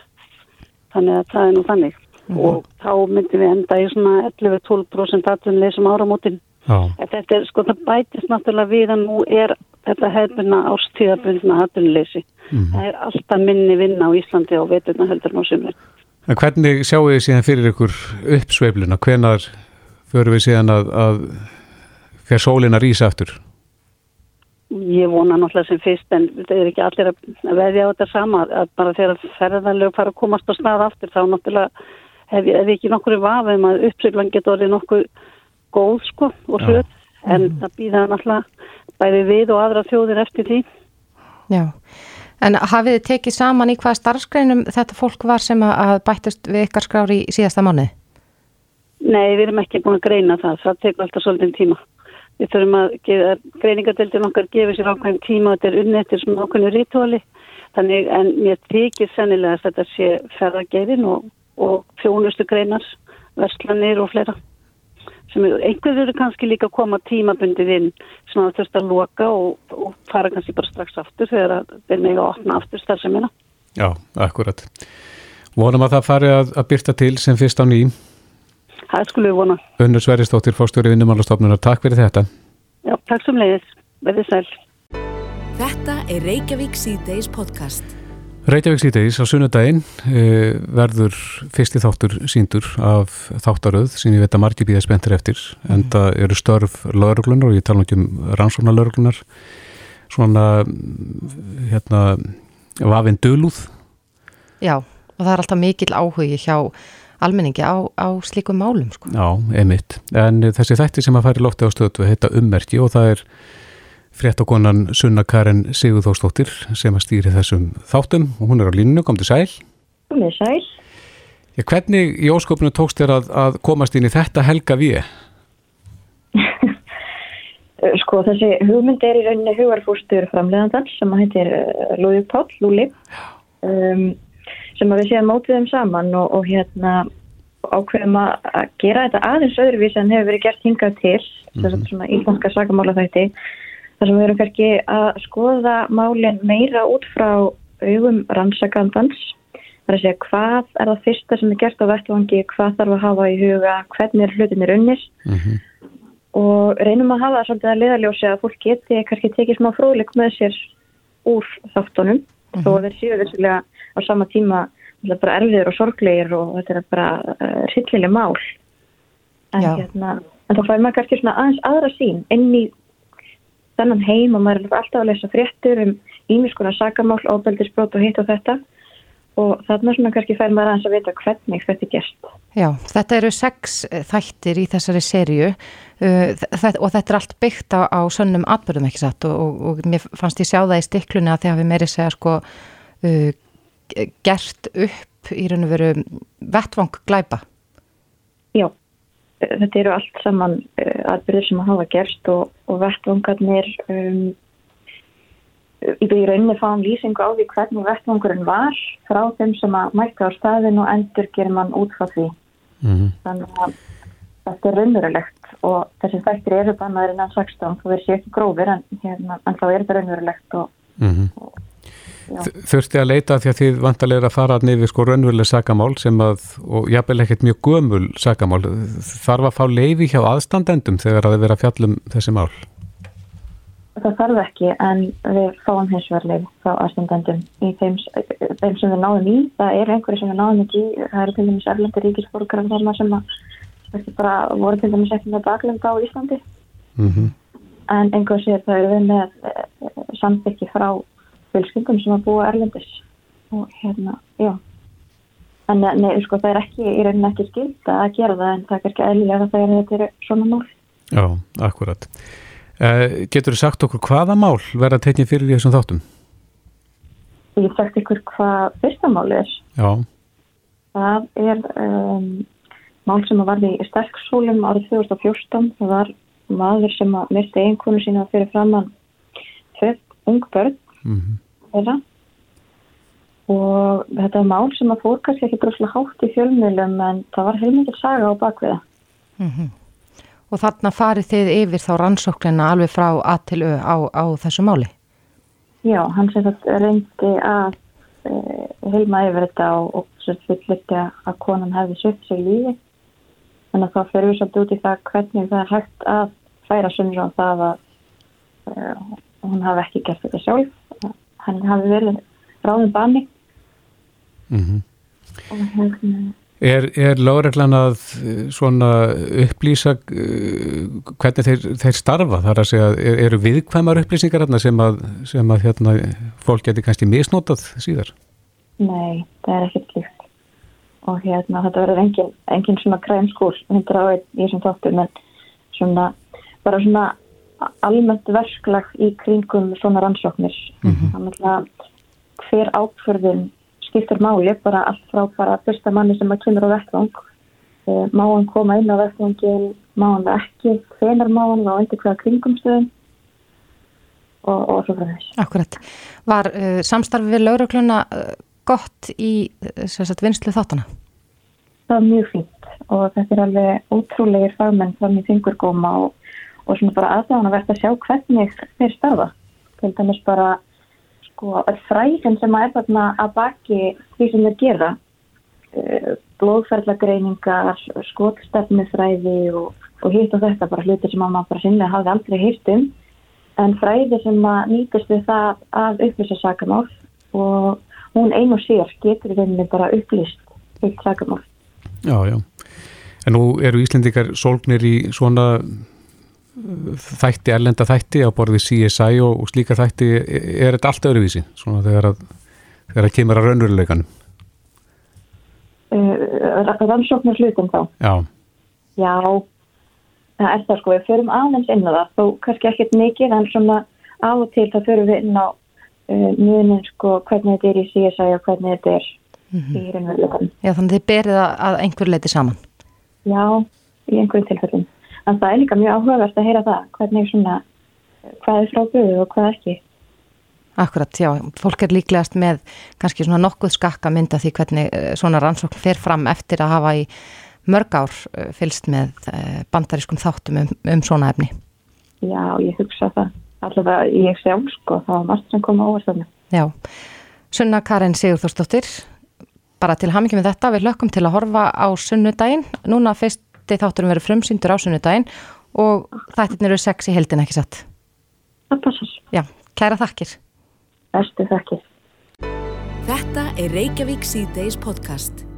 Þannig að það er nú þannig. Mm. og þá myndi við enda í svona 11-12% aðtunleysum áramótin. Þetta er sko það bætist náttúrulega við að nú er þetta hefðbunna árstíðabundna hattunleysi. Mm. Það er alltaf minni vinna á Íslandi og veturna heldur ná sumri. En hvernig sjáu þið síðan fyrir ykkur uppsveifluna? Hvenar förum við síðan að, að hver sólina rýsa aftur? Ég vona náttúrulega sem fyrst en þetta er ekki allir að veðja á þetta sama að bara þegar ferðarlegu fara að komast á stað aftur þá náttúrulega hef ég ekki nokkur vafum að uppsveiflan getur orðið nokkuð góð sko og hröð en mm. það býða náttúrulega bæði við og aðra þjóðir eftir því. Já, en hafið þið tekið saman í hvaða starfsgreinum þetta fólk var sem að bættast við ykkar skrári í síðasta mánu? Nei, við erum ekki búin að greina það, það tekur alltaf svolítið tíma. Við þurfum að greiningadeildin okkar gefur sér ákveðin tíma og þetta er unnettir svona ákveðinu rítóli, þannig en mér tekir sennilega að þetta sé ferðargerin og, og fjónustu greinar, verslanir og fleira sem einhverju eru kannski líka að koma tímabundið inn sem það þurft að loka og, og fara kannski bara strax aftur þegar þeir mega að opna aftur starfseminna. Já, akkurat. Vonum að það fari að, að byrta til sem fyrst á ný. Það skulle við vona. Unnur Sveristóttir, fórstjóri vinnumálastofnunar, takk fyrir þetta. Já, takk sem leiðis. Verðið sæl. Þetta er Reykjavík C-Days podcast. Reykjavík síðdeis á sunnudaginn e, verður fyrsti þáttur síndur af þáttaröð sem ég veit að margir býða spenntir eftir mm. en það eru störf lauruglunar og ég tala um rannsóna lauruglunar svona hérna vafinn dölúð Já, og það er alltaf mikil áhugi hjá almenningi á, á slíkum málum sko. Já, einmitt, en þessi þætti sem að færi lótti á stöðu heita ummerki og það er fréttakonan Sunna Karin Sigurþórsdóttir sem að stýri þessum þáttum og hún er á línu, kom til sæl. Hún er sæl. Ja, hvernig í óskopinu tókst þér að, að komast inn í þetta helga við? sko þessi hugmynd er í rauninni hugarfústur framleðandal sem að heitir uh, Lúði Páll, Lúli um, sem að við séum mótið um saman og, og hérna ákveðum að gera þetta aðeins öðruvís en hefur verið gert hingað til mm -hmm. þess að svona íldanska sagamála þætti þar sem við erum kannski að skoða málinn meira út frá augum rannsakandans. Þar að segja hvað er það fyrsta sem er gert á vettvangi, hvað þarf að hafa í huga? Hvernig er hlutinir unnir? Mm -hmm. og reynum að hafa svolítið að liðaljósi að fólk geti kannski tekið smá fróðleik með sér úr þáttunum. Mm -hmm. þó að þeir séu vissulega á sama tíma bara erfiður og sorglegir og þetta er bara uh, rillileg mál. En, hérna, en þá fær maður kannski svona aðeins aðra sín inn í þennan heim og maður er alltaf að lesa fréttur um ímiskonar sakamál, ábeldisbrót og hitt og þetta og þarna svona kannski fær maður aðeins að vita hvernig þetta er gert. Já, þetta eru sex eh, þættir í þessari sériu uh, og þetta er allt byggt á, á sönnum atbyrðum ekki satt og, og, og mér fannst ég sjá það í stiklunni að þegar við meiri segja sko uh, gert upp í raun og veru vettvang glæpa. Þetta eru allt saman uh, atbyrður sem hafa gerst og, og vettvangarnir um í rauninni fáum lýsingu á því hvernig vettvangurinn var frá þeim sem að mæta á staðin og endur gerir mann út frá því. Mm -hmm. Þannig að þetta er raunverulegt og þessi þættir eru bannaður innan 16 þú verður sér ekki grófir en, hérna, en þá er þetta raunverulegt og, mm -hmm. og Þurfti að leita því að þið vantarlega að fara nefnir sko raunveruleg sakamál sem að, og jábel ekkert mjög gömul sakamál, þarf að fá leifi hjá aðstandendum þegar að það vera fjallum þessi mál? Það þarf ekki en við fáum hins verðleg frá aðstendendum í þeim, þeim sem við náðum í. Það er einhverju sem við náðum ekki. Það eru til dæmis erlendur ríkisborgarar þarna sem að bara voru til dæmis ekki með baklenda á Íslandi. Mm -hmm. En einhverju sér það eru við með eh, samþykki frá fylskildum sem að búa erlendis. Og hérna, já. En eh, nei, sko, það er ekki, í rauninni ekki skilta að gera það en það er ekki eðlilega þegar þetta eru svona mál. Já, akkurat. Uh, getur þú sagt okkur hvaða mál verða teknið fyrir þessum þáttum? Ég sagt ykkur hvað fyrsta mál er. Já. Það er um, mál sem að varði í sterksólum árið 2014. Það var maður sem að myrti einkonu sína fyrir framann ung börn mm -hmm. og þetta er mál sem að fór kannski ekki droslega hátt í fjölmjölum en það var heilmikið saga á bakviða. Mhm. Mm Og þarna farið þið yfir þá rannsóknina alveg frá A til Ö á, á þessu máli? Já, hann sem þetta reyndi að e, heilma yfir þetta og, og svo fullirti að konan hefði sökt sig lífi. Að þá fyrir við svolítið út í það hvernig það er hægt að færa sumra á það að e, hún hafi ekki gert þetta sjálf. Hann hafi verið ráðum bani. Mm -hmm. Og hérna Er, er lágreglan að eh, svona upplýsa uh, hvernig þeir, þeir starfa? Það er að segja, er, eru viðkvæmar upplýsingar sem að, sem að hérna, fólk geti kannski misnótað síðar? Nei, það er ekkert líkt. Og hérna þetta verður engin, engin svona kræmskúl hundra á einn í þessum þáttum en svona, bara svona almennt versklag í kringum svona rannsóknir. Mm -hmm. Þannig að hver ákverðin skiptir máli bara allt frá bara fyrsta manni sem að kemur á vettvang eh, má hann koma inn á vettvangin má hann ekki, hvenar má hann á endur hvaða kringumstöðum og, og svo fyrir þess Akkurat, var uh, samstarfið við laurakluna uh, eh, gott í sagt, vinslu þáttana? Það var mjög fínt og þetta er alveg ótrúlegir fagmenn þannig þingurgóma og, og svona bara aðdáðan að verða að sjá hvernig þeir starfa. Til dæmis bara sko fræðin sem að er þarna að baki því sem þeir gera eh, blóðferðlagreiningar skotstefnufræði og, og hitt og þetta bara hluti sem að maður bara sinnlega hafi aldrei hýrt um. En fræði sem að nýtast við það að upplýsa sakamál og hún ein og sér getur þenni bara upplýst eitt sakamál. Já, já, en nú eru Íslendikar sólgnir í svona þætti, erlenda þætti á borði CSI og, og slíka þætti er þetta allt öðruvísi svona þegar að þegar að kemur að raunveruleikanum? Uh, Rannsóknar hlutum þá? Já. Já, það er það sko við förum aðeins inn á það þó kannski ekkert mikið en svona á og til það förum við inn á uh, mjönin sko hvernig þetta er í CSI og hvernig þetta er mm -hmm. í raunveruleikanum. Já þannig þið berið að einhver leiti saman. Já, í einhverjum tilfellum en það er líka mjög áhugavert að heyra það hvernig svona, hvað er fráböðu og hvað ekki. Akkurat, já, fólk er líklegast með kannski svona nokkuð skakka mynda því hvernig eh, svona rannsókn fer fram eftir að hafa í mörg ár eh, fylst með eh, bandarískum þáttum um, um svona efni. Já, ég hugsa það. Allavega ég ám sko, það var margt sem kom á óverstafni Já, Sunna Karin Sigurþórsdóttir bara til hamingi með þetta, við lökkum til að horfa á sunnudaginn, núna fyrst fyrsti þátturum verið frumsýndur á sunnudaginn og þættirnir eru sex í heldin ekki satt. Það passar. Já, kæra þakkir. Bestu þakkir. Þetta er Reykjavík C-Days podcast.